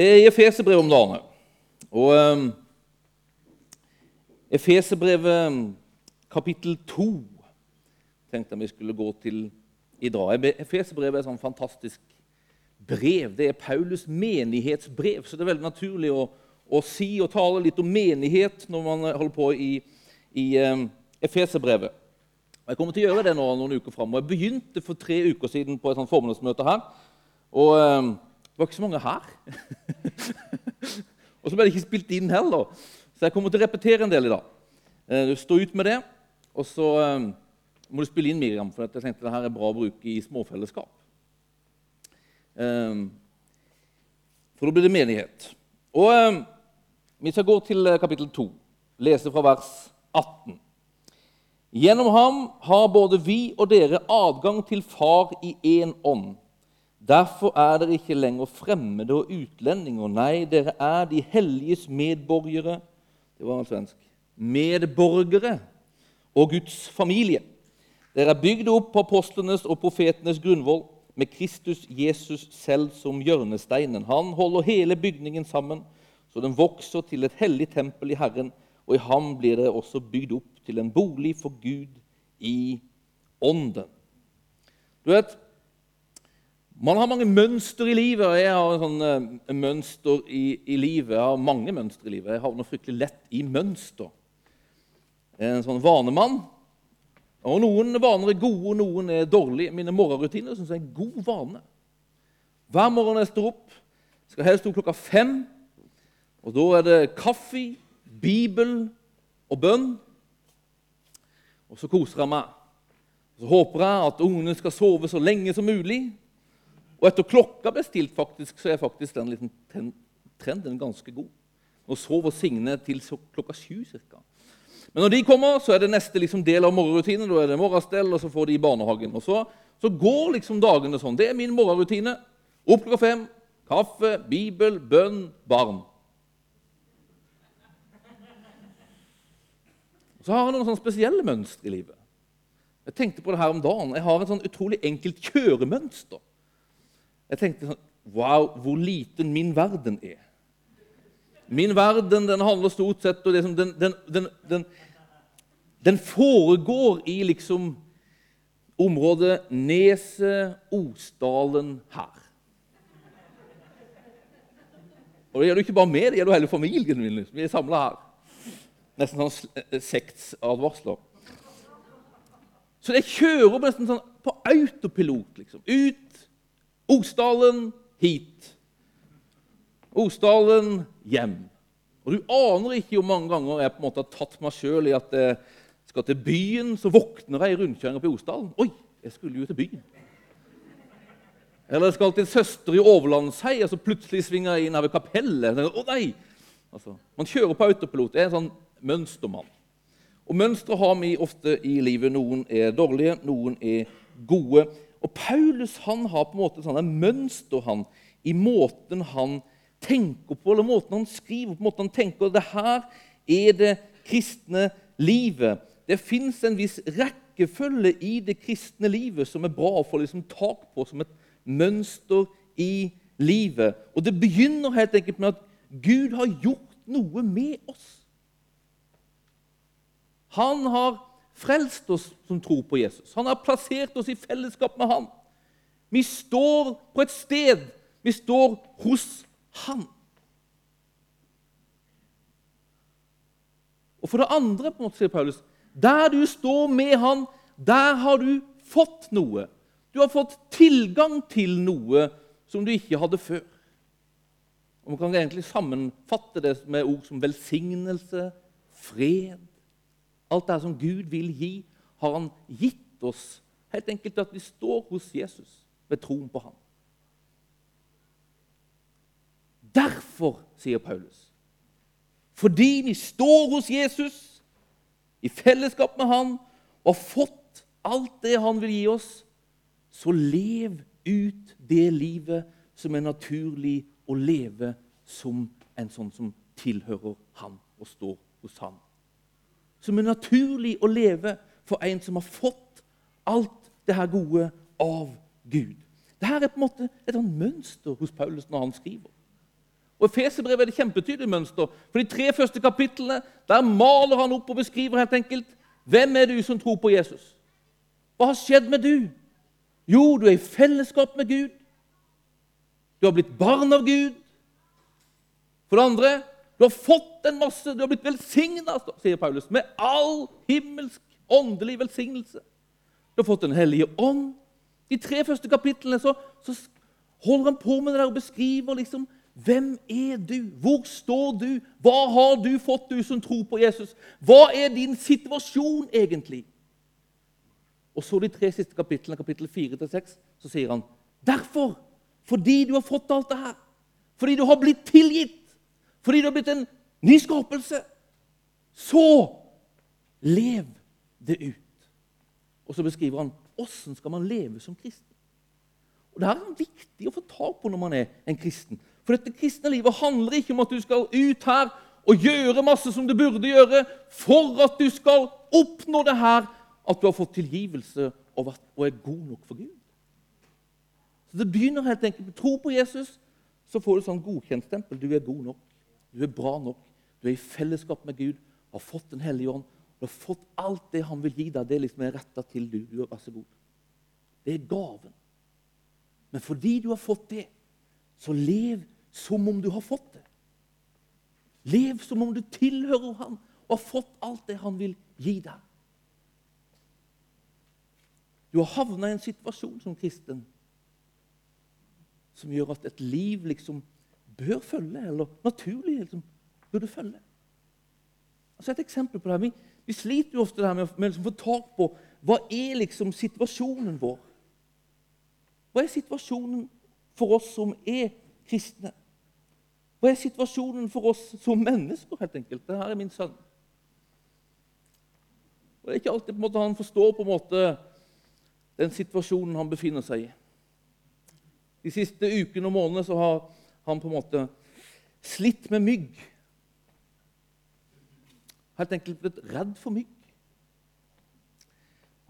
i Efeserbrevet om dagene. Og um, Efeserbrevet kapittel 2 tenkte jeg vi skulle gå til i dag. Efeserbrevet er et sånn fantastisk brev. Det er Paulus' menighetsbrev, så det er veldig naturlig å, å si og tale litt om menighet når man holder på i, i um, Efeserbrevet. Jeg kommer til å gjøre det nå noen uker framover. Jeg begynte for tre uker siden på et sånt formiddagsmøte her. Og um, det var ikke så mange her. og så ble det ikke spilt inn heller. Så jeg kommer til å repetere en del i dag. Du stå ut med det. Og så um, må du spille inn, Miriam, for jeg tenkte det her er bra å bruke i småfellesskap. Um, for da blir det menighet. Og Vi skal gå til eh, kapittel 2, lese fra vers 18. Gjennom ham har både vi og dere adgang til Far i én ånd. Derfor er dere ikke lenger fremmede og utlendinger. Nei, dere er de helliges medborgere Det var svensk. Medborgere og Guds familie. Dere er bygd opp på apostlenes og profetenes grunnvoll, med Kristus Jesus selv som hjørnesteinen. Han holder hele bygningen sammen, så den vokser til et hellig tempel i Herren, og i ham blir dere også bygd opp til en bolig for Gud i ånden. Du vet, Man har mange mønster i livet. og Jeg har en sånn uh, mønster i, i, livet. Jeg har mange mønstre i livet. Jeg havner fryktelig lett i mønster. Jeg er en sånn vanemann. Og Noen vaner er gode, noen er dårlige. Mine morgenrutiner synes jeg er en god vane. Hver morgen jeg står opp, skal helst stå klokka fem. Og Da er det kaffe, Bibel og bønn. Og så koser jeg meg. Så håper jeg at ungene skal sove så lenge som mulig. Og etter klokka ble stilt, faktisk, så er faktisk den liten trenden ganske god. Nå sover Signe til klokka sju ca. Men når de kommer, så er det neste liksom, del av morgenrutinen. Da er det morgenstell, og så får de i barnehagen. Og så, så går liksom dagene sånn. Det er min morgenrutine. Opp klokka fem, kaffe, bibel, bønn, barn. Så har jeg noen sånne spesielle mønstre i livet. Jeg tenkte på det her om dagen. Jeg har et sånn utrolig enkelt kjøremønster. Jeg tenkte sånn Wow, hvor liten min verden er. Min verden den handler stort sett og den, den, den, den, foregår i liksom området Neset, Osdalen, her. Og Det gjelder ikke bare meg, det gjelder hele familien min. Vi er samla her. Nesten sånn eh, sektsadvarsler. Så jeg kjører nesten sånn på autopilot. liksom. Ut, Osdalen, hit. Osdalen, hjem. Og Du aner ikke hvor mange ganger jeg på en måte har tatt meg sjøl i at jeg skal til byen, så våkner jeg i rundkjøringa på Osdalen. Oi, jeg skulle jo til byen. Eller jeg skal til søster i Overlandshei, og så plutselig svinger jeg inn her ved kapellet. Å nei! Altså, man kjører på autopilot. Det er en sånn mønstermann. Og Mønstre har vi ofte i livet. Noen er dårlige, noen er gode. Og Paulus han har på en måte sånn et mønster han, i måten han tenker på, eller måten han skriver på. måten han tenker, Det her er det kristne livet. Det fins en viss rekkefølge i det kristne livet som er bra å få liksom tak på som et mønster i livet. Og det begynner helt enkelt med at Gud har gjort noe med oss. Han har frelst oss som tror på Jesus. Han har plassert oss i fellesskap med han. Vi står på et sted. Vi står hos han. Og for det andre, på en måte, sier Paulus, der du står med han, der har du fått noe. Du har fått tilgang til noe som du ikke hadde før. Og Man kan egentlig sammenfatte det med ord som velsignelse, fred, Alt det som Gud vil gi, har han gitt oss. Helt enkelt at vi står hos Jesus ved troen på ham. Derfor, sier Paulus, fordi vi står hos Jesus, i fellesskap med han, og har fått alt det han vil gi oss, så lev ut det livet som er naturlig å leve som en sånn som tilhører ham og står hos ham som er naturlig å leve for en som har fått alt det her gode av Gud. Dette er på en måte et mønster hos Paulus når han skriver. Og I Feserbrevet er det kjempetydelig mønster. For De tre første kapitlene der maler han opp og beskriver helt enkelt hvem er du som tror på Jesus. Hva har skjedd med du? Jo, du er i fellesskap med Gud. Du har blitt barn av Gud. For det andre, du har fått en masse, du har blitt velsigna, sier Paulus, med all himmelsk, åndelig velsignelse. Du har fått Den hellige ånd. De tre første kapitlene så, så holder han på med det der og beskriver liksom hvem er du? Hvor står du? Hva har du fått, du som tror på Jesus? Hva er din situasjon egentlig? Og så de tre siste kapitlene, kapittel 4-6, så sier han derfor, fordi du har fått alt det her, fordi du har blitt tilgitt, fordi du har blitt en ny skapelse, så lev det ut. Og så beskriver han åssen skal man leve som kristen. Og Det her er viktig å få tak på når man er en kristen. For dette kristne livet handler ikke om at du skal ut her og gjøre masse som du burde gjøre for at du skal oppnå det her at du har fått tilgivelse og, er god nok for Gud. Så Det begynner helt enkelt med tro på Jesus, så får du sånn godkjentstempel. Du er god nok, du er bra nok, du er i fellesskap med Gud, har fått Den hellige ånd. Du har fått alt det han vil gi deg. Det liksom er retta til du. Du er vær så god. Det er gaven. Men fordi du har fått det, så lev som om du har fått det. Lev som om du tilhører han og har fått alt det han vil gi deg. Du har havna i en situasjon som kristen som gjør at et liv liksom bør følge, eller naturlig liksom, burde følge. Altså Et eksempel på det her. Vi, vi sliter jo ofte med, med å liksom få tak på hva er liksom situasjonen vår. Hva er situasjonen for oss som er kristne? Hva er situasjonen for oss som mennesker, helt enkelt? Dette er min sønn. Og Det er ikke alltid måte han forstår på en måte den situasjonen han befinner seg i. De siste ukene og månedene så har han på en måte slitt med mygg. Helt enkelt blitt redd for mygg.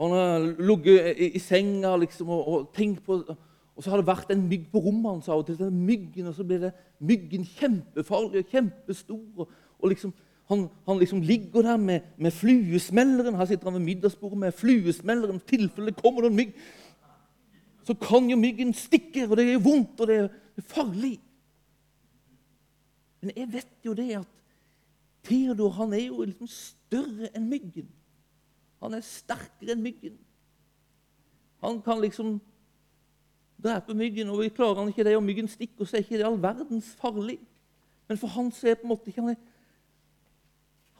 Han har ligget i, i, senga liksom, og, og, tenkt på Og så har det vært en mygg på rommet hans av og til. Myggen, og så blir det myggen kjempefarlig og kjempestor. Og, og liksom, han, han, liksom ligger der med, med fluesmelleren. Her sitter han ved middagsbordet med fluesmelleren. I tilfelle det en mygg, så kan jo myggen stikke, og det er vondt, og det er farlig. Men jeg vet jo det at Theodor han er jo liksom større enn myggen. Han er sterkere enn myggen. Han kan liksom drepe myggen, og vi klarer han ikke det, og myggen stikker, så er ikke det all verdens farlig. Men for han så er på en måte ikke han er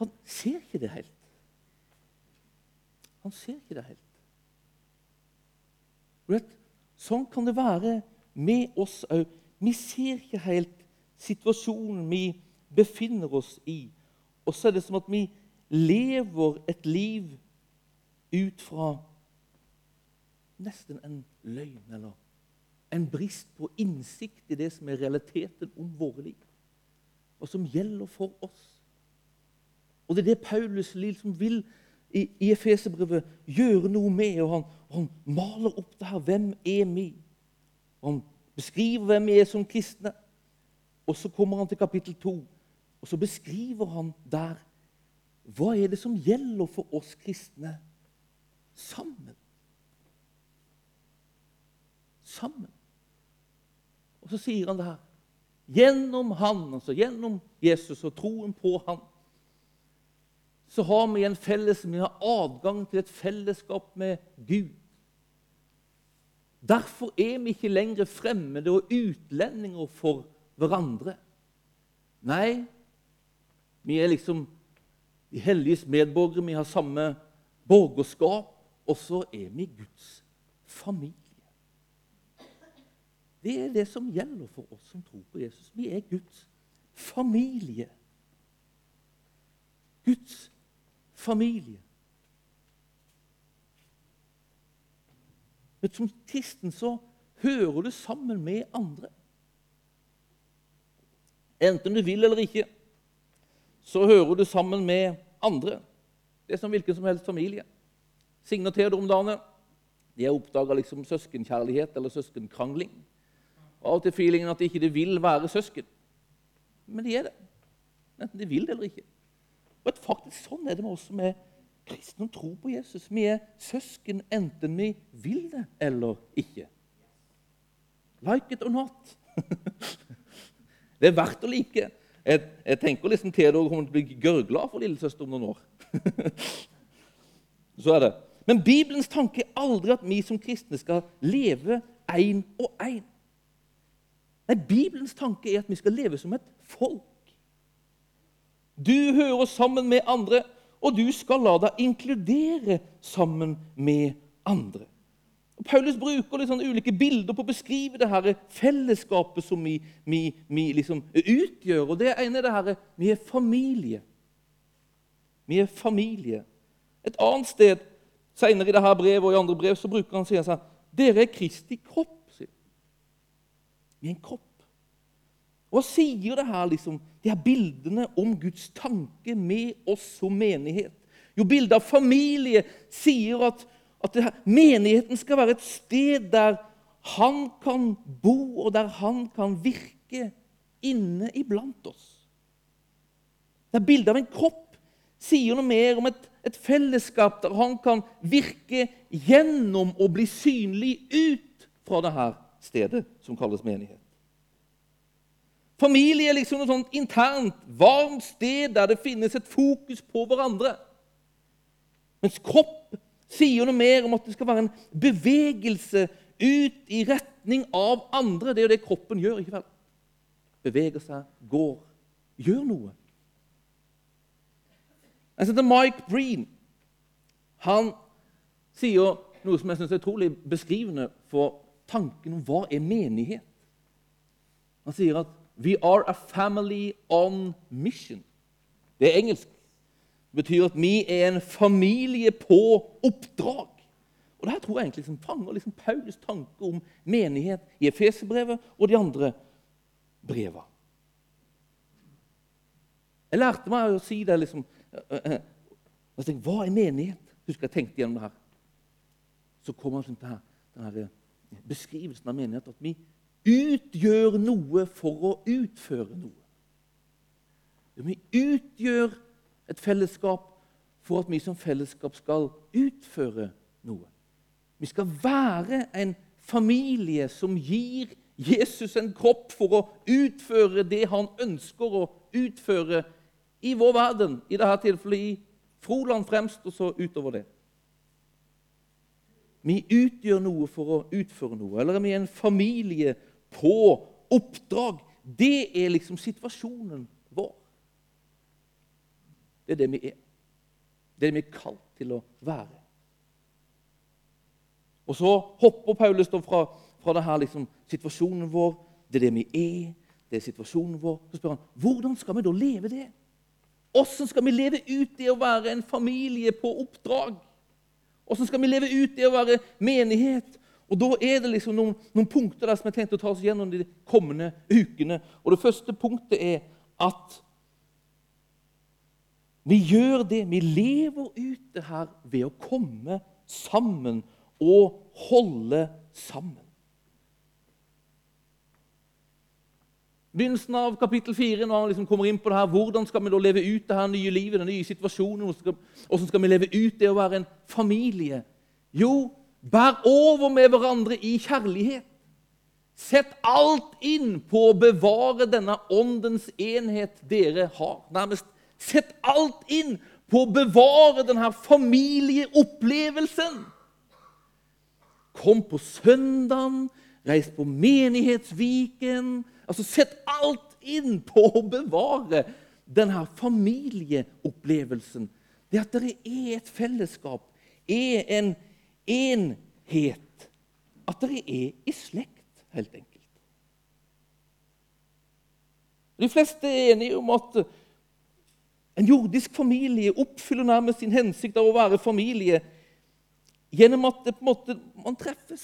han ser ikke det helt. Han ser ikke det helt. Vet, sånn kan det være med oss òg. Vi ser ikke helt situasjonen vi befinner oss i. Og så er det som at vi lever et liv ut fra nesten en løgn eller en brist på innsikt i det som er realiteten om våre liv, og som gjelder for oss. Og det er det Paulus liksom vil i, i Efeserbrevet gjøre noe med. og han, og han, maler opp det her. Hvem er vi? Og han beskriver hvem vi er som kristne. Og så kommer han til kapittel 2, og så beskriver han der hva er det som gjelder for oss kristne sammen. Sammen. Og så sier han det her. Gjennom han, altså gjennom Jesus og troen på han, så har vi en felles, vi har adgang til et fellesskap med Gud. Derfor er vi ikke lenger fremmede og utlendinger for hverandre. Nei, vi er liksom de helliges medborgere. Vi har samme borgerskap, og så er vi Guds familie. Det er det som gjelder for oss som tror på Jesus. Vi er Guds familie. Guds familie. Men som kristen så hører du sammen med andre. Enten du vil eller ikke, så hører du sammen med andre. Det er som hvilken som helst familie. Signe og Theodor om dagene de har oppdaga liksom søskenkjærlighet eller søskenkrangling. Og av og til feelingen at de ikke vil være søsken. men de er det. Enten de vil det eller ikke. Og faktisk Sånn er det med oss som er kristne og tror på Jesus. Vi er søsken enten vi vil det eller ikke. Like it or not. det er verdt å like. Jeg, jeg tenker liksom Theodor kommer til å bli gørrglad for lillesøster om noen år. Så er det. Men Bibelens tanke er aldri at vi som kristne skal leve én og én. Nei, Bibelens tanke er at vi skal leve som et folk. Du hører sammen med andre, og du skal la deg inkludere sammen med andre. Og Paulus bruker sånn ulike bilder på å beskrive det her fellesskapet som vi, vi, vi liksom utgjør. Og Det ene er det her vi er familie. Vi er familie. Et annet sted senere i dette brevet og i andre brev så bruker han å sånn Dere er Kristi kropp. sier Vi er en kropp. Og Hva sier det her, liksom, de her bildene om Guds tanke med oss som menighet? Jo, bildet av familie sier at, at her, menigheten skal være et sted der han kan bo, og der han kan virke inne iblant oss. Det er bildet av en kropp sier noe mer om et, et fellesskap der han kan virke gjennom og bli synlig ut fra dette stedet som kalles menighet. Familie er liksom noe sånt internt, varmt sted der det finnes et fokus på hverandre. Mens kropp sier noe mer om at det skal være en bevegelse ut i retning av andre. Det er jo det kroppen gjør. ikke vel? Beveger seg, går, gjør noe. Jeg heter Mike Breen, han sier noe som jeg synes er utrolig beskrivende for tanken om hva er menighet. Han sier at We are a family on mission. Det er engelsk. Det betyr at vi er en familie på oppdrag. Og det her tror jeg egentlig liksom fanger liksom Paulus tanke om menighet i Efeserbrevet og de andre brevene. Jeg lærte meg å si det liksom jeg tenkte, Hva er menighet? Husker jeg tenkte gjennom det her. Så kommer liksom denne, denne beskrivelsen av menighet. At vi utgjør noe for å utføre noe. Vi utgjør et fellesskap for at vi som fellesskap skal utføre noe. Vi skal være en familie som gir Jesus en kropp for å utføre det han ønsker å utføre i vår verden. I dette tilfellet i Froland fremst, og så utover det. Vi utgjør noe for å utføre noe. Eller er vi en familie på oppdrag. Det er liksom situasjonen. Det er det vi er. Det er det vi er kalt til å være. Og så hopper Paulus da fra, fra denne liksom, situasjonen vår. Det er det vi er. Det er situasjonen vår. Så spør han hvordan skal vi da leve det? Hvordan skal vi leve ut det å være en familie på oppdrag? Hvordan skal vi leve ut det å være menighet? Og Da er det liksom noen, noen punkter der som jeg tenkte å ta oss gjennom de kommende ukene. Og Det første punktet er at vi gjør det. Vi lever ut det her ved å komme sammen og holde sammen. Begynnelsen av kapittel 4, når han liksom kommer inn på det her, hvordan skal vi da leve ut det her nye livet, den nye situasjonen? Hvordan skal vi leve ut det å være en familie? Jo, Bær over med hverandre i kjærlighet. Sett alt inn på å bevare denne åndens enhet dere har. Nærmest sett alt inn på å bevare denne familieopplevelsen. Kom på søndagen, reis på menighetsviken. Altså, Sett alt inn på å bevare denne familieopplevelsen. Det at dere er et fellesskap, er en enhet. At dere er i slekt, helt enkelt. De fleste er enige om at en jordisk familie oppfyller nærmest sin hensikt av å være familie gjennom at det på en måte, man treffes.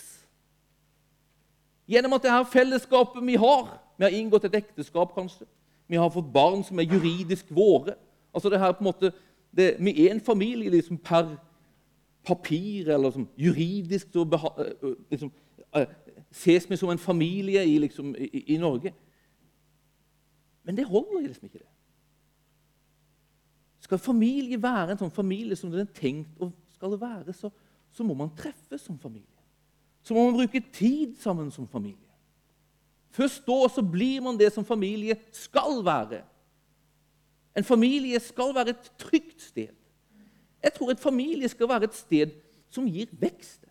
Gjennom at det her fellesskapet vi har Vi har inngått et ekteskap, kanskje. Vi har fått barn som er juridisk våre. Altså det her på en måte, det, Vi er en familie liksom per papir eller som juridisk så liksom, ses vi som en familie i, liksom, i, i, Norge. Men det holder liksom ikke. det. Skal familie være en sånn familie som den er tenkt og skal være, så, så må man treffes som familie. Så må man bruke tid sammen som familie. Først da så blir man det som familie skal være. En familie skal være et trygt sted. Jeg tror et familie skal være et sted som gir vekst.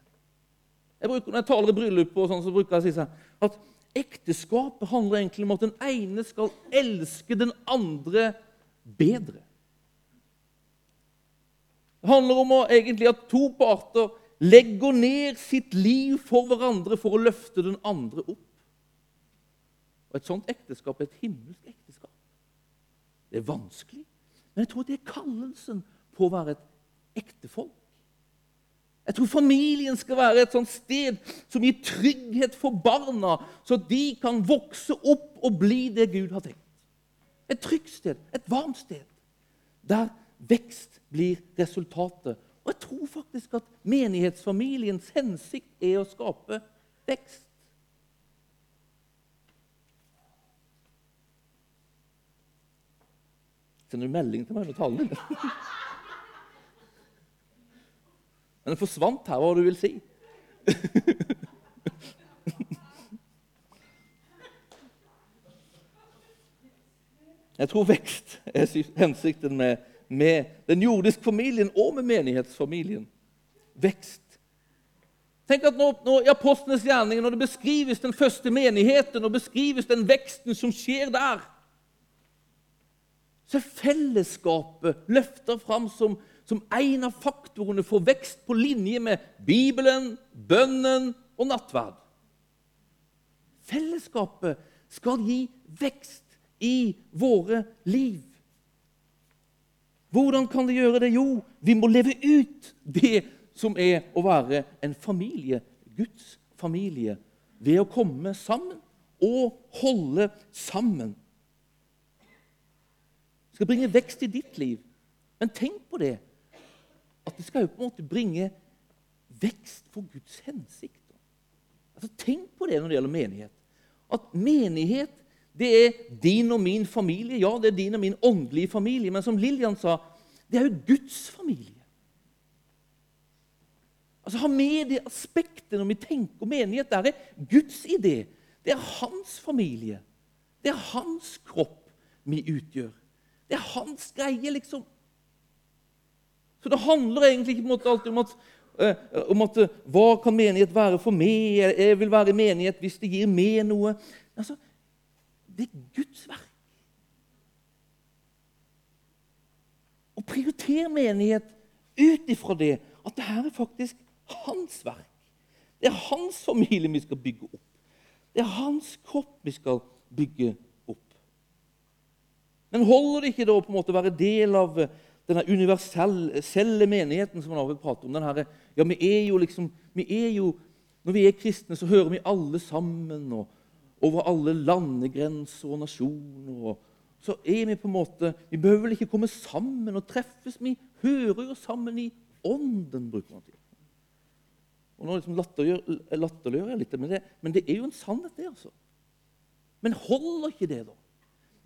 Jeg bruker, når jeg taler i bryllup, og sånn, så bruker jeg å si sånn, at ekteskapet handler egentlig om at den ene skal elske den andre bedre. Det handler om å, egentlig at to parter legger ned sitt liv for hverandre for å løfte den andre opp. Og Et sånt ekteskap er et himmelsk ekteskap. Det er vanskelig, men jeg tror det er kallelsen på å være et ektefolk. Jeg tror familien skal være et sånt sted som gir trygghet for barna, så de kan vokse opp og bli det Gud har tenkt. Et trygt sted, et varmt sted, der vekst blir resultatet. Og jeg tror faktisk at menighetsfamiliens hensikt er å skape vekst. Sender du melding til meg under talen din? Men den forsvant her, hva du vil si. Jeg tror vekst er hensikten med, med den jordiske familien og med menighetsfamilien. Vekst. Tenk at når, når I apostlenes gjerninger, når det beskrives den første menigheten og beskrives den veksten som skjer der, så er fellesskapet løfta fram som som en av faktorene for vekst på linje med Bibelen, bønnen og nattverd. Fellesskapet skal gi vekst i våre liv. Hvordan kan de gjøre det? Jo, vi må leve ut det som er å være en familie, Guds familie, ved å komme sammen og holde sammen. Det skal bringe vekst i ditt liv. Men tenk på det at det skal jo på en måte bringe vekst for Guds hensikt. Altså, tenk på det når det gjelder menighet. At menighet det er din og min familie. Ja, det er din og min åndelige familie. Men som Lillian sa, det er jo Guds familie. Altså, Ha med det aspektet når vi tenker om menighet. Det er Guds idé. Det er hans familie. Det er hans kropp vi utgjør. Det er hans greie, liksom. Så det handler egentlig ikke alltid om at, uh, om at uh, hva kan menighet være for meg? Jeg vil være menighet hvis det gir meg noe. Altså, det er Guds verk. Å prioritere menighet ut ifra det at det her er faktisk hans verk. Det er hans familie vi skal bygge opp. Det er hans kropp vi skal bygge opp. Men holder det ikke da på en måte å være del av denne universelle menigheten som man har prater om. Denne, ja, vi er jo liksom, vi er jo, Når vi er kristne, så hører vi alle sammen. og Over alle landegrenser og nasjoner. og så er Vi på en måte, vi behøver vel ikke komme sammen og treffes. Vi hører jo sammen i ånden. bruker man til. Og nå liksom latterliggjør, latterliggjør jeg litt, men det, men det er jo en sannhet, det. altså. Men holder ikke det, da?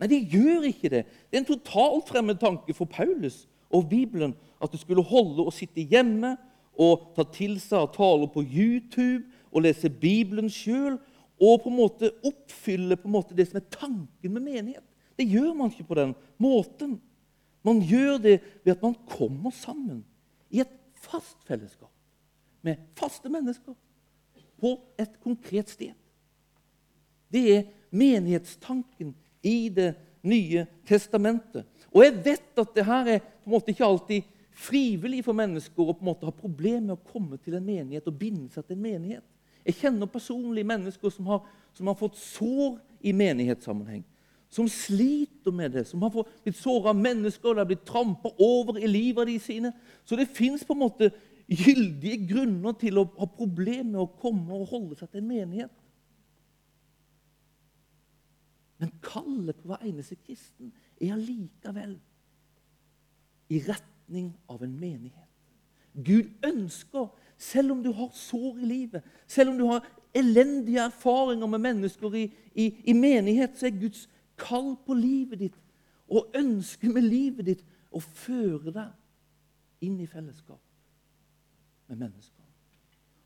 Nei, de gjør ikke det. Det er en totalt fremmed tanke for Paulus og Bibelen at det skulle holde og sitte hjemme og ta til seg av taler på YouTube og lese Bibelen sjøl og på en måte oppfylle på en måte det som er tanken med menighet. Det gjør man ikke på den måten. Man gjør det ved at man kommer sammen i et fast fellesskap med faste mennesker på et konkret sted. Det er menighetstanken i Det nye testamentet. Og jeg vet at det her er på en måte ikke alltid frivillig for mennesker å på en måte ha problemer med å komme til en menighet og binde seg til en menighet. Jeg kjenner personlig mennesker som har, som har fått sår i menighetssammenheng. Som sliter med det, som har blitt såra av mennesker det har blitt trampa over i livet de sine. Så det fins gyldige grunner til å ha problemer med å komme og holde seg til en menighet. Men kallet på hver eneste kristen er allikevel i retning av en menighet. Gud ønsker, selv om du har sår i livet, selv om du har elendige erfaringer med mennesker i, i, i menighet, så er Guds kall på livet ditt og ønsket med livet ditt å føre deg inn i fellesskap med mennesker.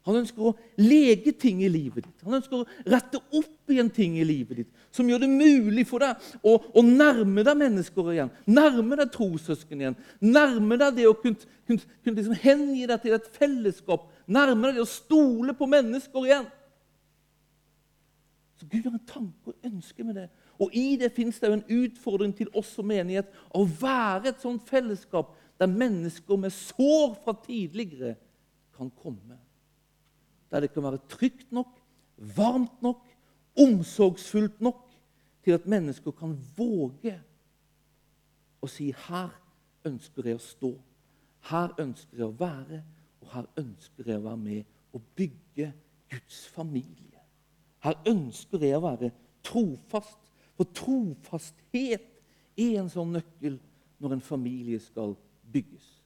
Han ønsker å lege ting i livet ditt. Han ønsker å rette opp igjen ting i livet ditt som gjør det mulig for deg å, å nærme deg mennesker igjen. Nærme deg trossøsken igjen. Nærme deg det å kunne, kunne, kunne liksom hengi deg til et fellesskap. Nærme deg det å stole på mennesker igjen. Så Gud har en tanke og ønske med det. Og i det fins det jo en utfordring til oss som menighet å være et sånt fellesskap der mennesker med sår fra tidligere kan komme der det kan være trygt nok, varmt nok, omsorgsfullt nok til at mennesker kan våge å si 'Her ønsker jeg å stå. Her ønsker jeg å være, og her ønsker jeg å være med og bygge Guds familie. Her ønsker jeg å være trofast, for trofasthet er en sånn nøkkel når en familie skal bygges.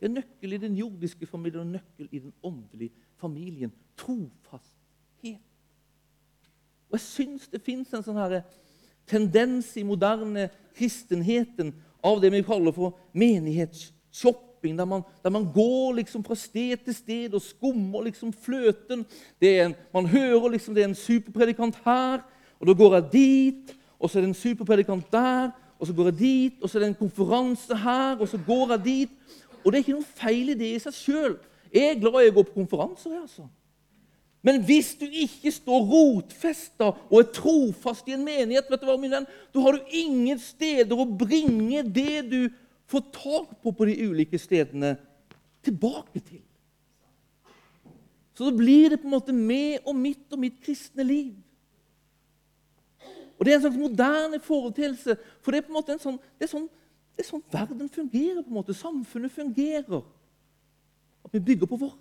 Det er nøkkel i den jordiske familien og nøkkel i den åndelige familien trofasthet. Og Jeg syns det fins en sånn her tendens i moderne kristenheten av det vi kaller for menighetsshopping, der man, der man går liksom fra sted til sted og skummer liksom fløten. En, man hører liksom det er en superpredikant her, og da går jeg dit. Og så er det en superpredikant der, og så går jeg dit. Og så er det en konferanse her, og så går jeg dit. Og det er ikke noe feil i det i seg sjøl. Jeg er glad i å gå på konferanser. Altså. Men hvis du ikke står rotfesta og er trofast i en menighet, vet du hva, min venn, da har du ingen steder å bringe det du får tak på på de ulike stedene, tilbake til. Så da blir det på en måte med og mitt og mitt kristne liv. Og Det er en slags moderne foreteelse. For det er på en måte en sånn, det er sånn, det er sånn verden fungerer. på en måte, Samfunnet fungerer. At vi bygger på vårt.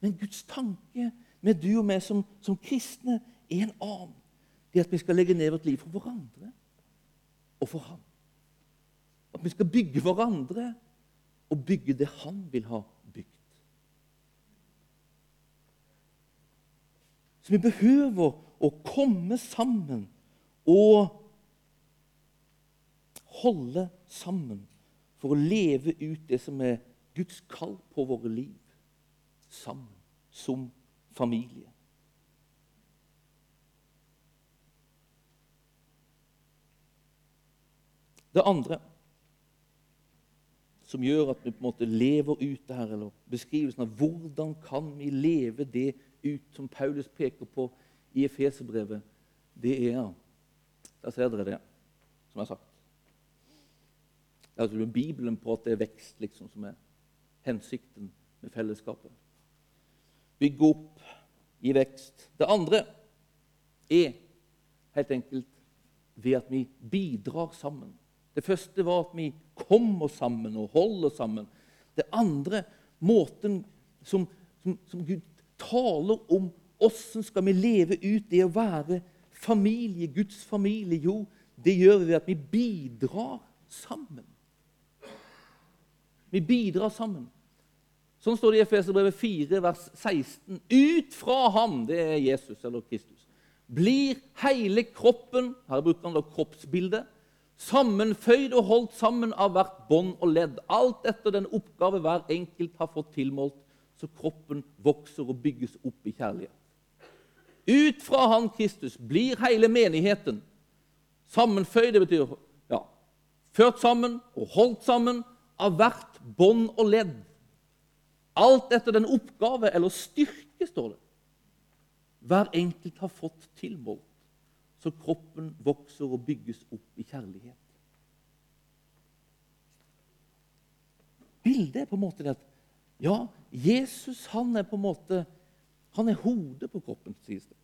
Men Guds tanke med du og meg som, som kristne, er en annen. Det at vi skal legge ned vårt liv for hverandre og for ham. At vi skal bygge hverandre og bygge det han vil ha bygd. Så vi behøver å komme sammen og holde sammen for å leve ut det som er Guds kall på våre liv. Sammen som familie. Det andre som gjør at vi på en måte lever ut det her, eller beskrivelsen av hvordan kan vi leve det ut som Paulus peker på i Efeserbrevet, det er Der ser dere det, som jeg har sagt. Det er altså Bibelen på at det er vekst liksom, som er hensikten med fellesskapet bygge opp, gi vekst. Det andre er helt enkelt ved at vi bidrar sammen. Det første var at vi kommer sammen og holder sammen. Det andre, måten som, som, som Gud taler om Åssen skal vi leve ut det å være familie, Guds familie? Jo, det gjør vi ved at vi bidrar sammen. Vi bidrar sammen. Sånn står det i Efeserbrevet 4, vers 16. Ut fra ham, det er Jesus eller Kristus, blir hele kroppen her bruker han da kroppsbildet, sammenføyd og holdt sammen av hvert bånd og ledd, alt etter den oppgave hver enkelt har fått tilmålt, så kroppen vokser og bygges opp i kjærlighet. Ut fra han Kristus blir hele menigheten sammenføyd, det betyr ja, ført sammen og holdt sammen av hvert bånd og ledd Alt etter den oppgave eller styrke, står det. Hver enkelt har fått tilmålt, så kroppen vokser og bygges opp i kjærlighet. Bildet er på en måte det at ja, Jesus han er på en måte han er hodet på kroppen, sies det.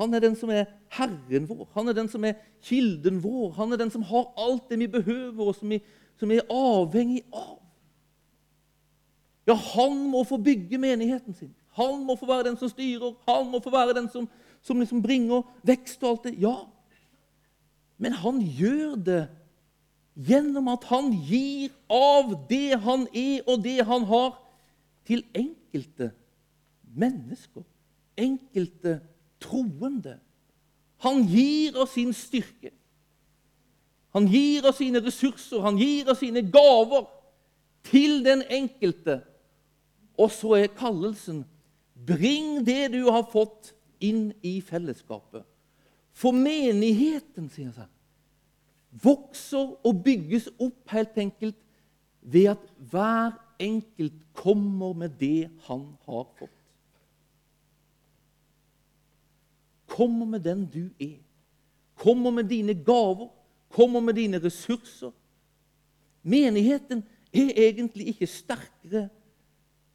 Han er den som er Herren vår, han er den som er kilden vår. Han er den som har alt det vi behøver, og som vi, som vi er avhengig av. Ja, han må få bygge menigheten sin. Han må få være den som styrer, han må få være den som, som liksom bringer vekst og alt det. Ja, men han gjør det gjennom at han gir av det han er, og det han har, til enkelte mennesker. Enkelte troende. Han gir av sin styrke. Han gir av sine ressurser, han gir av sine gaver til den enkelte. Og så er kallelsen bring det du har fått, inn i fellesskapet. For menigheten, sier han, vokser og bygges opp helt enkelt ved at hver enkelt kommer med det han har fått. Kommer med den du er. Kommer med dine gaver. Kommer med dine ressurser. Menigheten er egentlig ikke sterkere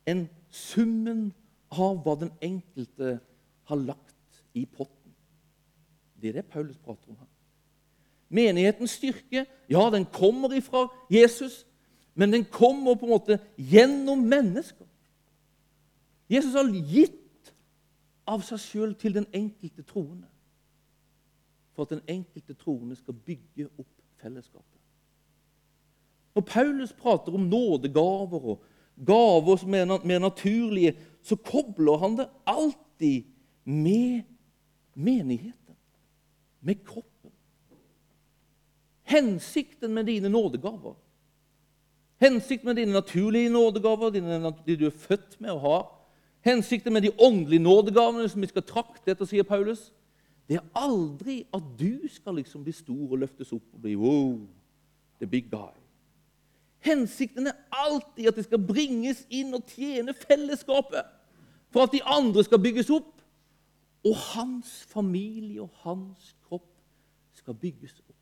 enn summen av hva den enkelte har lagt i potten. Det er det Paulus prater om her. Menighetens styrke ja, den kommer ifra Jesus, men den kommer på en måte gjennom mennesker. Jesus har gitt av seg sjøl til den enkelte troende. For at den enkelte troende skal bygge opp fellesskapet. Når Paulus prater om nådegaver og gaver som er mer naturlige, så kobler han det alltid med menigheten, med kroppen. Hensikten med dine nådegaver, hensikten med dine naturlige nådegaver, de du er født med å ha, hensikten med de åndelige nådegavene som vi skal trakte etter, sier Paulus, det er aldri at du skal liksom bli stor og løftes opp og bli wow, the big guy. Hensikten er alltid at det skal bringes inn og tjene fellesskapet. For at de andre skal bygges opp, og hans familie og hans kropp skal bygges opp.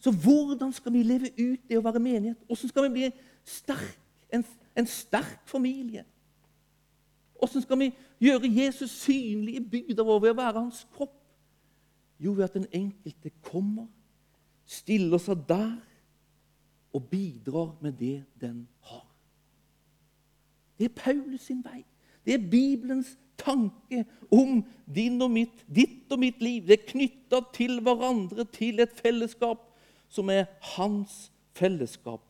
Så hvordan skal vi leve ut det å være menighet? Hvordan skal vi bli sterk, en, en sterk familie? Hvordan skal vi gjøre Jesus synlig i bygda vår ved å være hans kropp? Jo, ved at den enkelte kommer stiller seg der og bidrar med det den har. Det er Paulus sin vei. Det er Bibelens tanke om din og mitt, ditt og mitt liv. Det er knytta til hverandre, til et fellesskap som er hans fellesskap.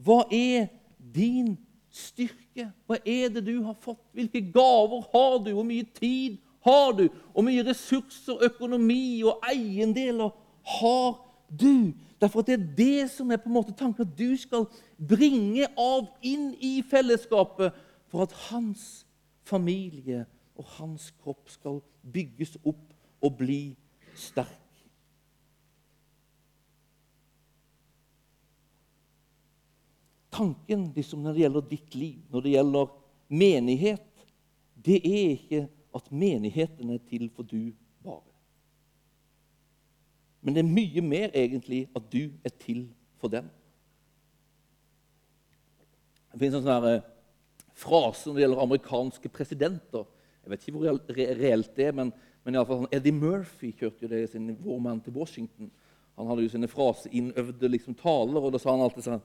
Hva er din styrke? Hva er det du har fått? Hvilke gaver har du? Hvor mye tid har du? Hvor mye ressurser, økonomi og eiendeler har du? Du. Derfor det er det som er på en måte tanken, at du skal bringe av inn i fellesskapet for at hans familie og hans kropp skal bygges opp og bli sterk. Tanken liksom, når det gjelder ditt liv, når det gjelder menighet, det er ikke at menigheten er til for du bare. Men det er mye mer egentlig at du er til for dem. Det finnes en sånn eh, frase når det gjelder amerikanske presidenter. Jeg vet ikke hvor reelt det er, men, men fall, Eddie Murphy kjørte jo det i sin Vår mann til Washington. Han hadde jo sine fraseinnøvde liksom, taler, og da sa han alltid sånn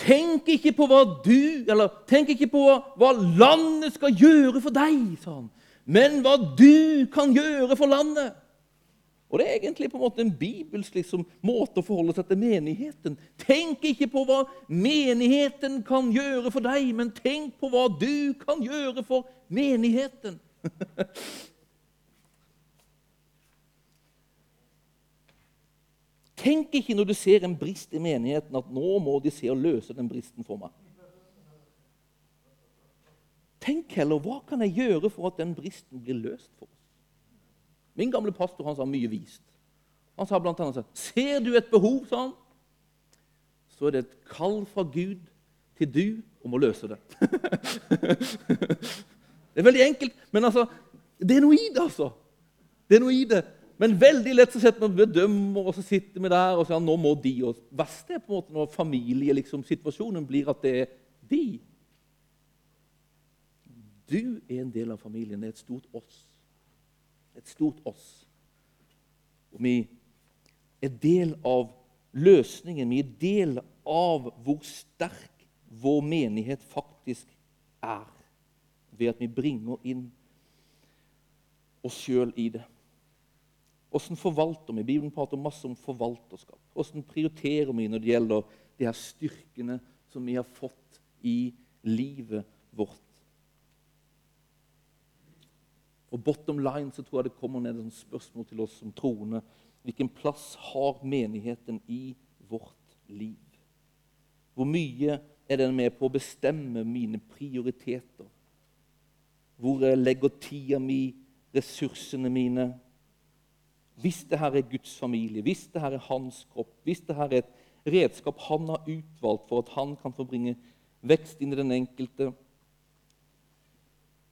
Tenk ikke på hva du Eller tenk ikke på hva landet skal gjøre for deg, sa han, men hva du kan gjøre for landet. Og Det er egentlig på en måte en bibelsk liksom, måte å forholde seg til menigheten. Tenk ikke på hva menigheten kan gjøre for deg, men tenk på hva du kan gjøre for menigheten. Tenk ikke når du ser en brist i menigheten, at nå må de se og løse den bristen for meg. Tenk heller hva kan jeg gjøre for at den bristen blir løst for oss? Min gamle pastor han sa mye vist. Han sa blant annet Ser du et behov, sa han, så er det et kall fra Gud til du om å løse det. det er veldig enkelt, men altså, det er noe i det, altså. Det er noe i det. Men veldig lett så setter man bedømmer, og så sitter vi der og sier nå må de. og Verst er på en måte når familiesituasjonen liksom, blir at det er de. Du er en del av familien. Det er et stort oss et stort oss. Og vi er del av løsningen. Vi er del av hvor sterk vår menighet faktisk er, ved at vi bringer inn oss sjøl i det. Hvordan forvalter vi? Bibelen prater masse om forvalterskap. Hvordan prioriterer vi når det gjelder de her styrkene som vi har fått i livet vårt? Og bottom line så tror jeg det kommer ned et spørsmål til oss som troende. Hvilken plass har menigheten i vårt liv? Hvor mye er den med på å bestemme mine prioriteter? Hvor jeg legger tida mi, ressursene mine? Hvis det her er Guds familie, hvis det her er hans kropp, hvis det her er et redskap han har utvalgt for at han kan få bringe vekst inn i den enkelte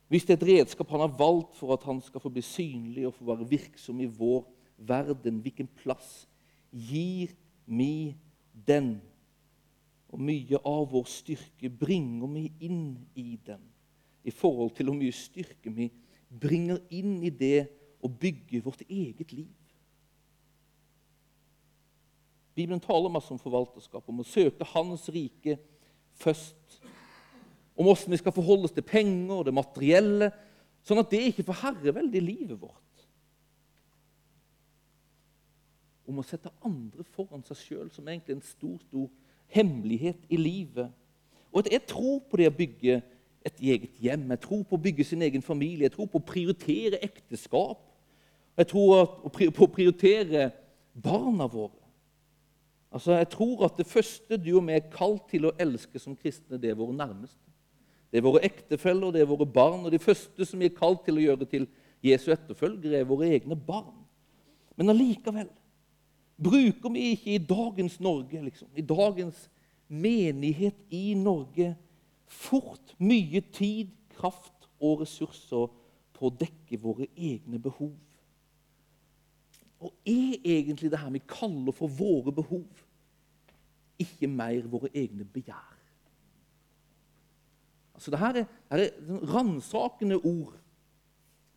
Hvis det er et redskap han har valgt for at han skal få bli synlig og få være virksom i vår verden, hvilken plass gir vi den? Og mye av vår styrke bringer vi inn i den i forhold til hvor mye styrke vi bringer inn i det å bygge vårt eget liv. Bibelen taler masse om forvalterskap, om å søke Hans rike først. Om hvordan vi skal forholde oss til penger og det materielle, sånn at det ikke får herrevelde i livet vårt. Om å sette andre foran seg sjøl, som egentlig er en stor, stor hemmelighet i livet. Og at jeg tror på det å bygge et eget hjem, jeg tror på å bygge sin egen familie, jeg tror på å prioritere ekteskap. Jeg tror på å prioritere barna våre. Altså, Jeg tror at det første du og vi er kalt til å elske som kristne, det er våre nærmeste. Det er våre ektefeller, det er våre barn. Og de første som vi er kalt til å gjøre til Jesu etterfølgere, er våre egne barn. Men allikevel bruker vi ikke i dagens Norge, liksom, i dagens menighet i Norge, fort mye tid, kraft og ressurser på å dekke våre egne behov. Og er egentlig det her vi kaller for våre behov, ikke mer våre egne begjær? Altså, det her er, her er sånn ransakende ord.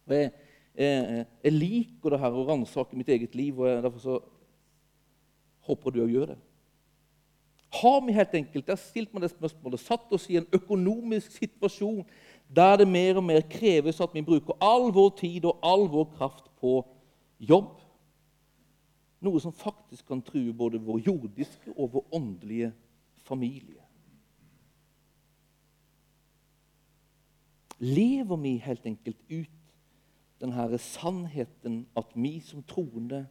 Og jeg, jeg, jeg, liker det her å ransake mitt eget liv, og jeg, derfor så håper du òg gjør det. Har vi helt enkelt jeg har stilt meg det spørsmålet, satt oss i en økonomisk situasjon der det mer og mer kreves at vi bruker all vår tid og all vår kraft på jobb? Noe som faktisk kan true både vår jordiske og vår åndelige familie. Lever vi helt enkelt ut denne sannheten at vi som troende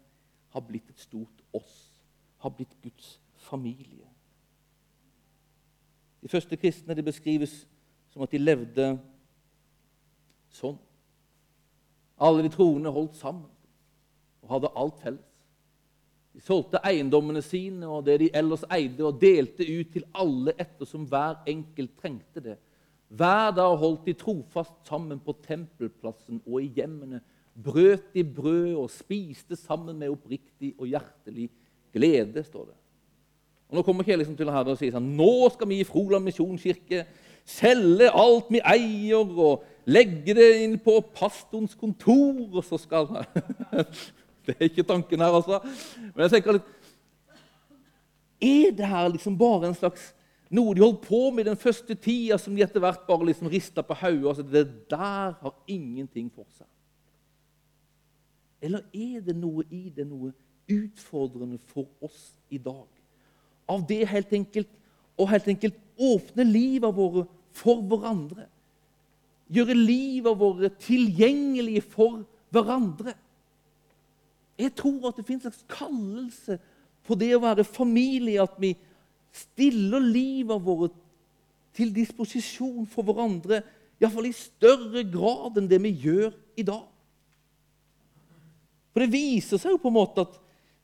har blitt et stort oss, har blitt Guds familie? De første kristne det beskrives som at de levde sånn. Alle de troende holdt sammen og hadde alt felles. De solgte eiendommene sine og det de ellers eide, og delte ut til alle ettersom hver enkelt trengte det. Hver dag holdt de trofast sammen på tempelplassen og i hjemmene. Brøt de brød og spiste sammen med oppriktig og hjertelig glede, står det. Og Nå kommer ikke jeg liksom til her og sier sånn Nå skal vi i Froland misjonskirke selge alt vi eier, og legge det inn på pastorens kontor, og så skal Det er ikke tanken her, altså. Men jeg tenker litt Er det her liksom bare en slags noe de holdt på med den første tida, som de etter hvert bare liksom rista på hodet? Altså, det der har ingenting for seg. Eller er det noe i det, noe utfordrende for oss i dag? Av det helt enkelt å helt enkelt åpne livet våre for hverandre. Gjøre livet våre tilgjengelige for hverandre. Jeg tror at det finnes en slags kallelse på det å være familie, at vi stiller livet vårt til disposisjon for hverandre, iallfall i større grad enn det vi gjør i dag. For det viser seg jo på en måte at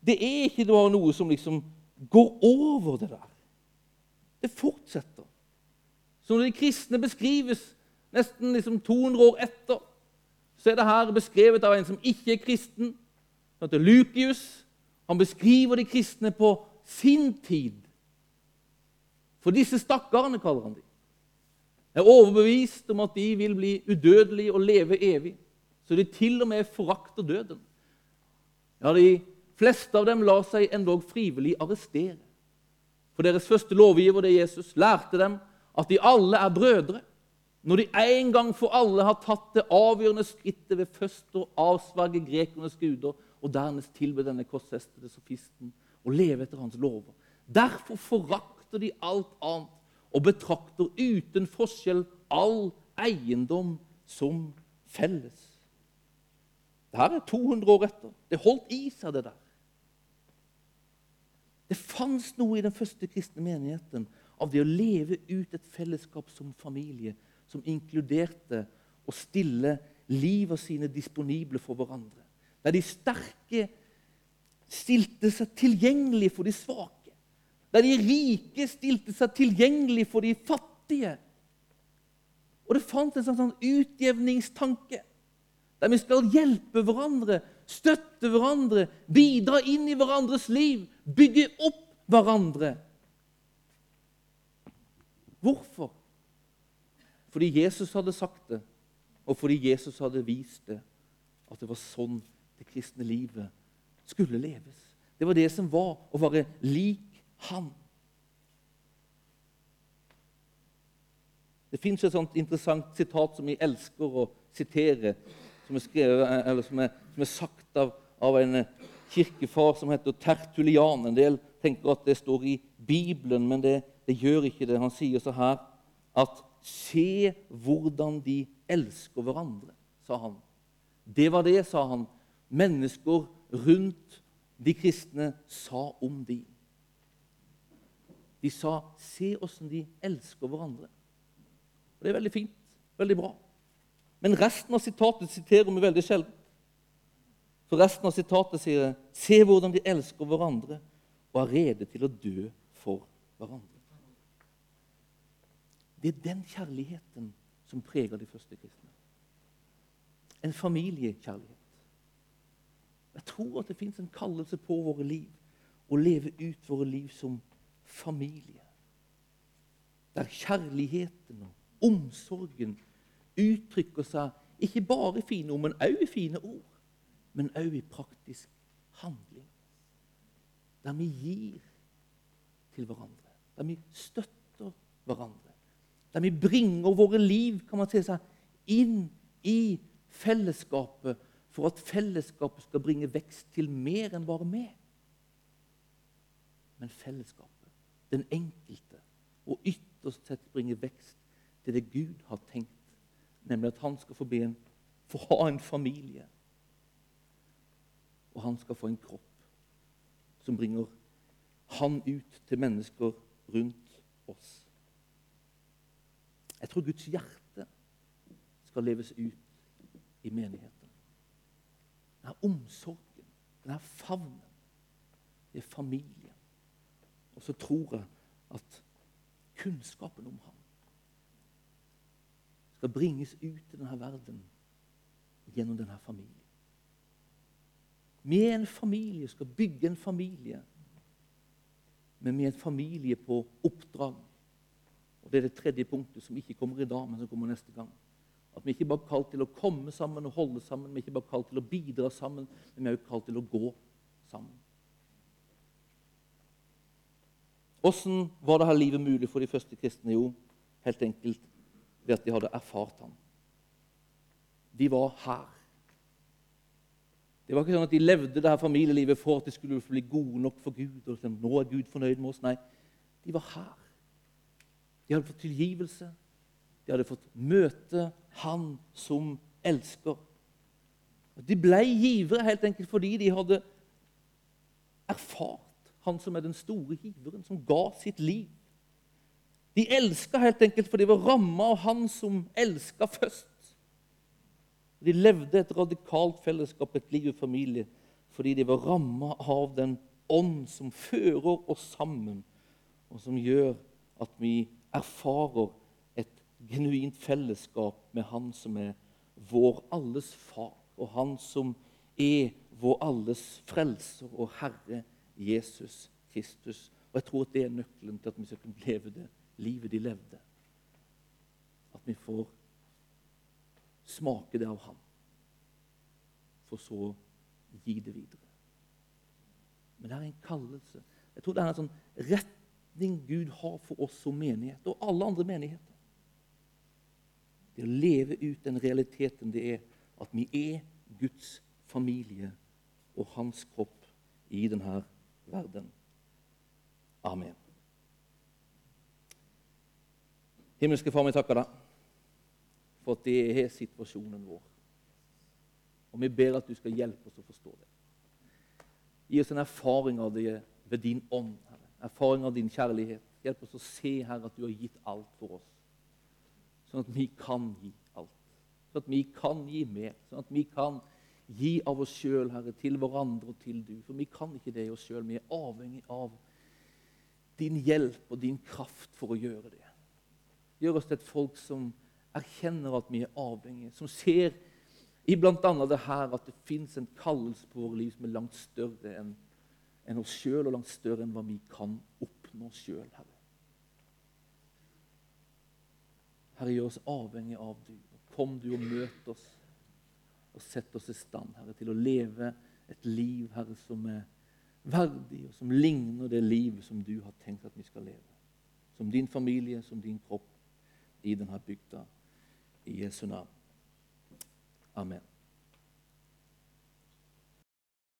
det er ikke bare noe som liksom går over det der. Det fortsetter. Så når de kristne beskrives nesten liksom 200 år etter, så er det her beskrevet av en som ikke er kristen, som heter Lukius. Han beskriver de kristne på sin tid. For disse stakkarene, kaller han dem, er overbevist om at de vil bli udødelige og leve evig. Så de til og med forakter døden. Ja, De fleste av dem lar seg endog frivillig arrestere. For deres første lovgiver, det er Jesus, lærte dem at de alle er brødre. Når de en gang for alle har tatt det avgjørende skrittet ved først å avsverge grekernes guder og dernest tilbe denne korsfestede sofisten og leve etter hans lover. Derfor forakter de alt annet og betrakter uten forskjell all eiendom som felles. Det her er 200 år etter. Det holdt i seg, det der. Det fantes noe i den første kristne menigheten av det å leve ut et fellesskap som familie, som inkluderte å stille livet sine disponible for hverandre. Der de sterke stilte seg tilgjengelig for de svake. Der de rike stilte seg tilgjengelig for de fattige. Og det fantes en sånn utjevningstanke. Der vi skal hjelpe hverandre, støtte hverandre, bidra inn i hverandres liv, bygge opp hverandre. Hvorfor? Fordi Jesus hadde sagt det, og fordi Jesus hadde vist det, at det var sånn det kristne livet skulle leves. Det var det som var å være lik Han. Det fins et sånt interessant sitat som jeg elsker å sitere, som er, skrevet, som er, som er sagt av, av, en kirkefar som heter Tertulian. En del tenker at det står i Bibelen, men det, det gjør ikke det. Han sier så her at Se hvordan de elsker hverandre, sa han. Det var det, sa han, mennesker rundt de kristne sa om de. De sa 'se åssen de elsker hverandre'. Og Det er veldig fint. Veldig bra. Men resten av sitatet siterer vi veldig sjelden. For resten av sitatet sier 'se hvordan de elsker hverandre' og er rede til å dø for hverandre. Det er den kjærligheten som preger de første kristne. En familiekjærlighet. Jeg tror at det fins en kallelse på våre liv å leve ut våre liv som familie. Der kjærligheten og omsorgen uttrykker seg ikke bare i fine ord, men òg i fine ord. Men òg i praktisk handling. Der vi gir til hverandre. Der vi støtter hverandre. Der vi bringer våre liv kan man si seg, inn i fellesskapet for at fellesskapet skal bringe vekst til mer enn bare meg. Men fellesskapet, den enkelte, og ytterst sett bringe vekst til det Gud har tenkt, nemlig at han skal få, en, få ha en familie. Og han skal få en kropp som bringer han ut til mennesker rundt oss. Jeg tror Guds hjerte skal leves ut i menigheten. Denne omsorgen, denne favnen, det er familien. Og så tror jeg at kunnskapen om ham skal bringes ut i denne verden gjennom denne familien. Vi er en familie, skal bygge en familie, men vi er en familie på oppdrag. Og Det er det tredje punktet, som ikke kommer i dag, men som kommer neste gang. At vi ikke bare er kalt til å komme sammen og holde sammen, vi er ikke bare kalt til å bidra sammen, men vi er også kalt til å gå sammen. Hvordan var det her livet mulig for de første kristne? Jo, helt enkelt ved at de hadde erfart ham. De var her. Det var ikke sånn at de levde det her familielivet for at de skulle bli gode nok for Gud. og liksom, nå er Gud fornøyd med oss. Nei, de var her. De hadde fått tilgivelse. De hadde fått møte Han som elsker. De ble givere helt enkelt fordi de hadde erfart Han som er den store giveren, som ga sitt liv. De elska helt enkelt fordi de var ramma av Han som elska først. De levde et radikalt fellesskap, et liv i familie, fordi de var ramma av den ånd som fører oss sammen, og som gjør at vi erfarer et genuint fellesskap med Han som er vår alles far, og Han som er vår alles frelser og Herre Jesus Kristus. Og Jeg tror at det er nøkkelen til at vi skal kunne leve det livet de levde. At vi får smake det av ham, for så gi det videre. Men det er en kallelse. Jeg tror det er en sånn retning Gud har for oss som menighet, og alle andre menigheter. Det å leve ut den realiteten det er at vi er Guds familie og hans kropp i denne verden. Amen. Himmelske Far, vi takker deg for at det er situasjonen vår. Og vi ber at du skal hjelpe oss å forstå det. Gi oss en erfaring av det ved din ånd, Herre. Erfaring av din kjærlighet. Hjelp oss å se, Herre, at du har gitt alt for oss. Sånn at vi kan gi alt. Sånn at vi kan gi mer. Sånn at vi kan gi av oss sjøl, Herre, til hverandre og til du. For vi kan ikke det i oss sjøl. Vi er avhengig av din hjelp og din kraft for å gjøre det. Gjør oss til et folk som erkjenner at vi er avhengige, som ser i bl.a. det her at det fins en kallelse på våre liv som er langt større enn en oss sjøl, og langt større enn hva vi kan oppnå sjøl, Herre. Herre, gjør oss avhengig av du. Kom du og møt oss og sett oss i stand, Herre, til å leve et liv, Herre, som er verdig, og som ligner det livet som du har tenkt at vi skal leve. Som din familie, som din kropp i denne bygda. I Jesu navn. Amen.